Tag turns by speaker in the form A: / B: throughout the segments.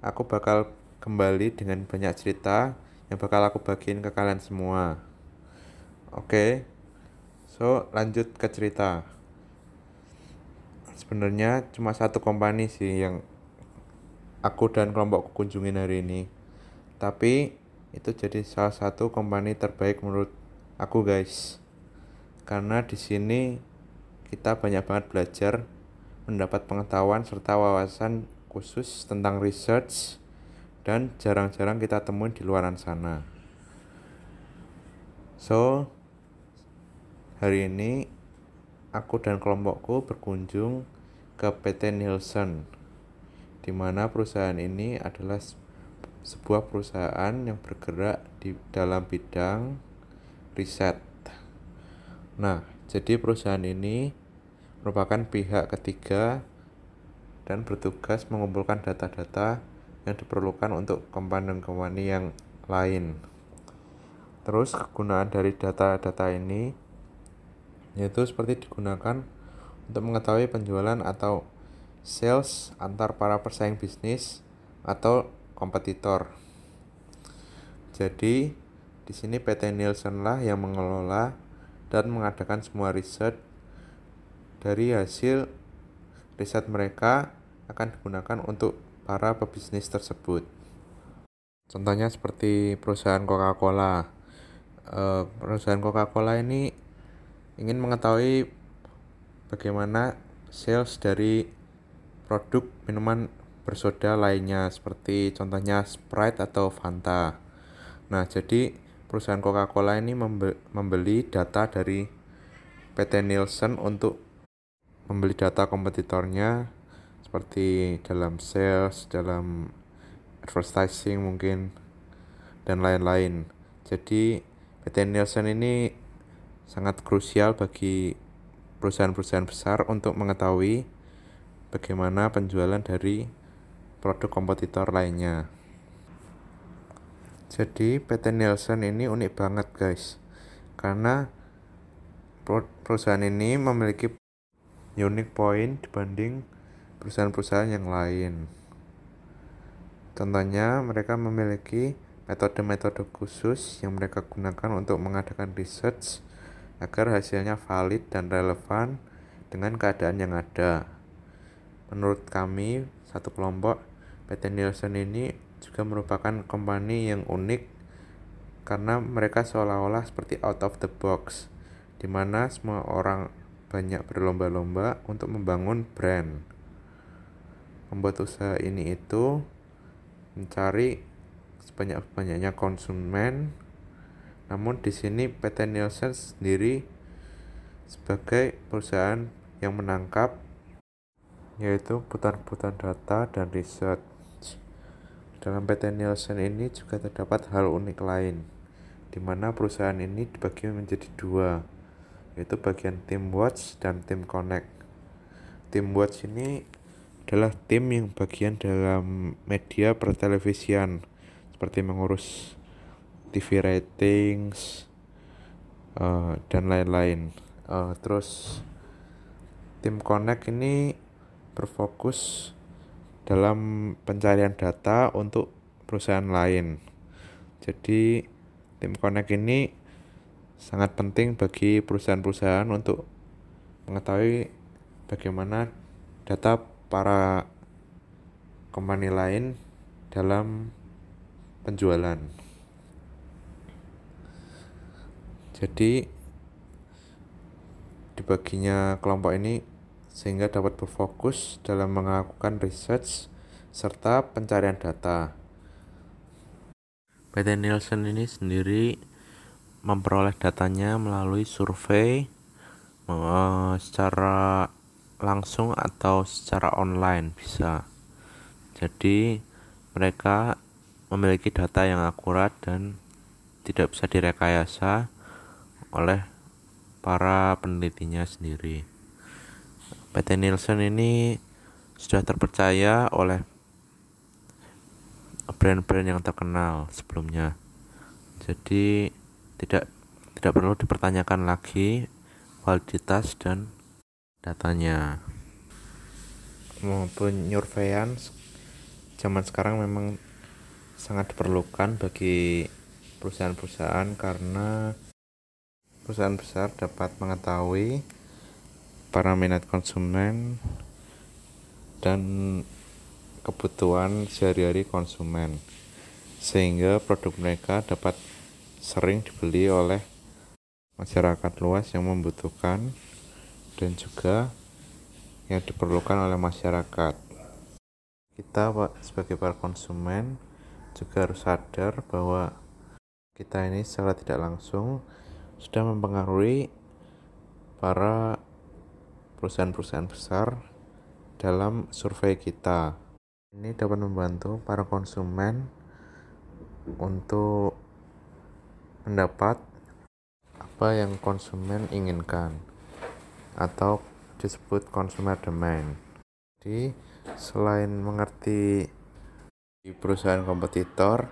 A: aku bakal kembali dengan banyak cerita yang bakal aku bagiin ke kalian semua. Oke, so lanjut ke cerita. Sebenarnya cuma satu kompani sih yang aku dan kelompokku kunjungin hari ini. Tapi itu jadi salah satu kompani terbaik menurut aku guys. Karena di sini kita banyak banget belajar, mendapat pengetahuan serta wawasan khusus tentang research dan jarang-jarang kita temuin di luaran sana. So, hari ini aku dan kelompokku berkunjung ke PT Nielsen, di mana perusahaan ini adalah sebuah perusahaan yang bergerak di dalam bidang riset. Nah, jadi perusahaan ini merupakan pihak ketiga dan bertugas mengumpulkan data-data yang diperlukan untuk kompani-kompani yang lain. Terus kegunaan dari data-data ini yaitu seperti digunakan untuk mengetahui penjualan atau sales antar para pesaing bisnis atau kompetitor. Jadi, di sini PT Nielsen lah yang mengelola dan mengadakan semua riset dari hasil riset mereka akan digunakan untuk para pebisnis tersebut. Contohnya seperti perusahaan Coca-Cola. Uh, perusahaan Coca-Cola ini ingin mengetahui bagaimana sales dari produk minuman bersoda lainnya seperti contohnya Sprite atau Fanta. Nah, jadi perusahaan Coca-Cola ini membeli data dari PT Nielsen untuk membeli data kompetitornya seperti dalam sales, dalam advertising mungkin dan lain-lain. Jadi PT Nielsen ini sangat krusial bagi perusahaan-perusahaan besar untuk mengetahui bagaimana penjualan dari produk kompetitor lainnya. Jadi PT Nielsen ini unik banget guys. Karena perusahaan ini memiliki unique point dibanding perusahaan-perusahaan yang lain. Contohnya, mereka memiliki metode-metode khusus yang mereka gunakan untuk mengadakan research agar hasilnya valid dan relevan dengan keadaan yang ada. Menurut kami, satu kelompok PT Nielsen ini juga merupakan company yang unik karena mereka seolah-olah seperti out of the box, di mana semua orang banyak berlomba-lomba untuk membangun brand membuat usaha ini itu mencari sebanyak-banyaknya konsumen. Namun di sini PT Nielsen sendiri sebagai perusahaan yang menangkap yaitu putar-putar data dan riset. Dalam PT Nielsen ini juga terdapat hal unik lain, di mana perusahaan ini dibagi menjadi dua, yaitu bagian Tim Watch dan Tim Connect. Tim Watch ini adalah tim yang bagian dalam media pertelevisian seperti mengurus TV ratings uh, dan lain-lain. Uh, terus tim Connect ini berfokus dalam pencarian data untuk perusahaan lain. Jadi tim Connect ini sangat penting bagi perusahaan-perusahaan untuk mengetahui bagaimana data para company lain dalam penjualan. Jadi dibaginya kelompok ini sehingga dapat berfokus dalam melakukan research serta pencarian data. PT Nielsen ini sendiri memperoleh datanya melalui survei uh, secara langsung atau secara online bisa. Jadi mereka memiliki data yang akurat dan tidak bisa direkayasa oleh para penelitinya sendiri. PT Nielsen ini sudah terpercaya oleh brand-brand yang terkenal sebelumnya. Jadi tidak tidak perlu dipertanyakan lagi validitas dan datanya. Maupun surveillance zaman sekarang memang sangat diperlukan bagi perusahaan-perusahaan karena perusahaan besar dapat mengetahui para minat konsumen dan kebutuhan sehari-hari konsumen sehingga produk mereka dapat sering dibeli oleh masyarakat luas yang membutuhkan dan juga yang diperlukan oleh masyarakat kita sebagai para konsumen juga harus sadar bahwa kita ini secara tidak langsung sudah mempengaruhi para perusahaan-perusahaan besar dalam survei kita. Ini dapat membantu para konsumen untuk mendapat apa yang konsumen inginkan atau disebut consumer demand. Jadi, selain mengerti di perusahaan kompetitor,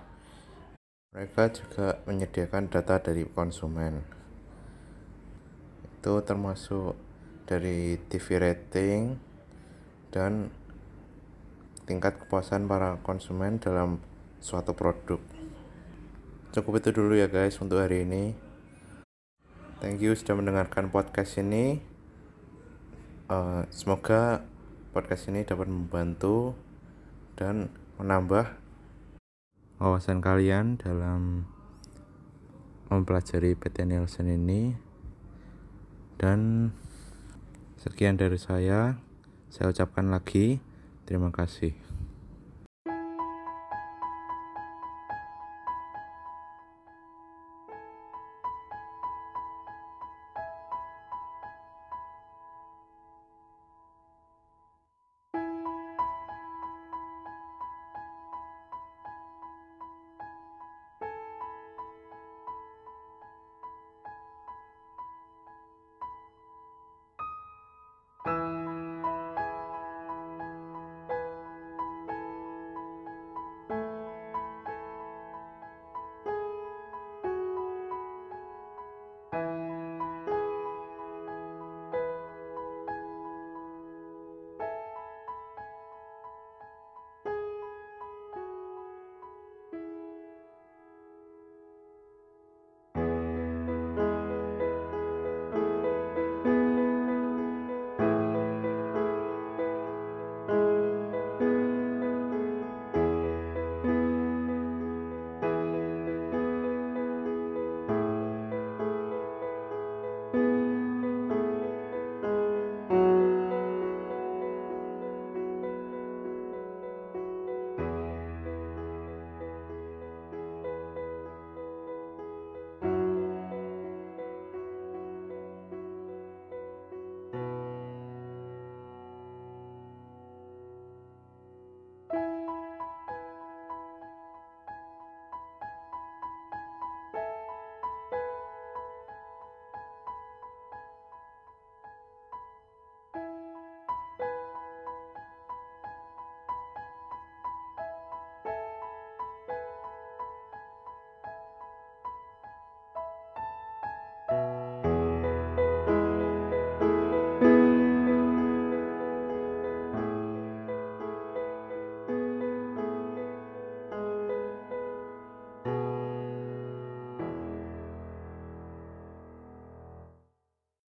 A: mereka juga menyediakan data dari konsumen itu termasuk dari TV rating dan tingkat kepuasan para konsumen dalam suatu produk. Cukup itu dulu ya guys untuk hari ini. Thank you sudah mendengarkan podcast ini. Uh, semoga podcast ini dapat membantu dan menambah wawasan kalian dalam mempelajari PT Nielsen ini dan sekian dari saya. Saya ucapkan lagi terima kasih.